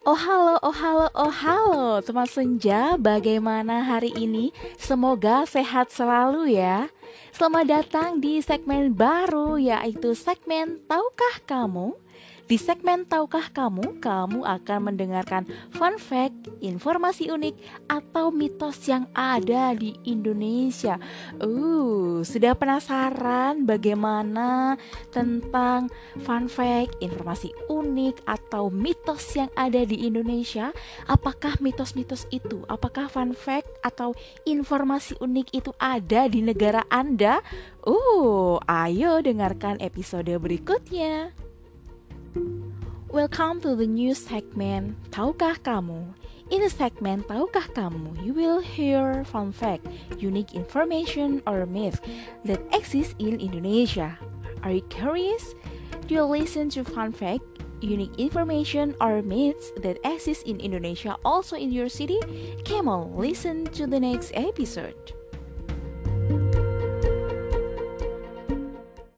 Oh halo, oh halo, oh halo Teman Senja, bagaimana hari ini? Semoga sehat selalu ya Selamat datang di segmen baru yaitu segmen Tahukah Kamu? Di segmen Tahukah Kamu, kamu akan mendengarkan fun fact, informasi unik, atau mitos yang ada di Indonesia. Uh, sudah penasaran bagaimana tentang fun fact, informasi unik, atau mitos yang ada di Indonesia? Apakah mitos-mitos itu, apakah fun fact atau informasi unik itu ada di negara Anda? Uh, ayo dengarkan episode berikutnya. Welcome to the new segment Tahukah Kamu? In the segment Tahukah Kamu, you will hear fun fact, unique information or myth that exists in Indonesia. Are you curious? Do you listen to fun fact, unique information or myths that exist in Indonesia also in your city? Come on, listen to the next episode.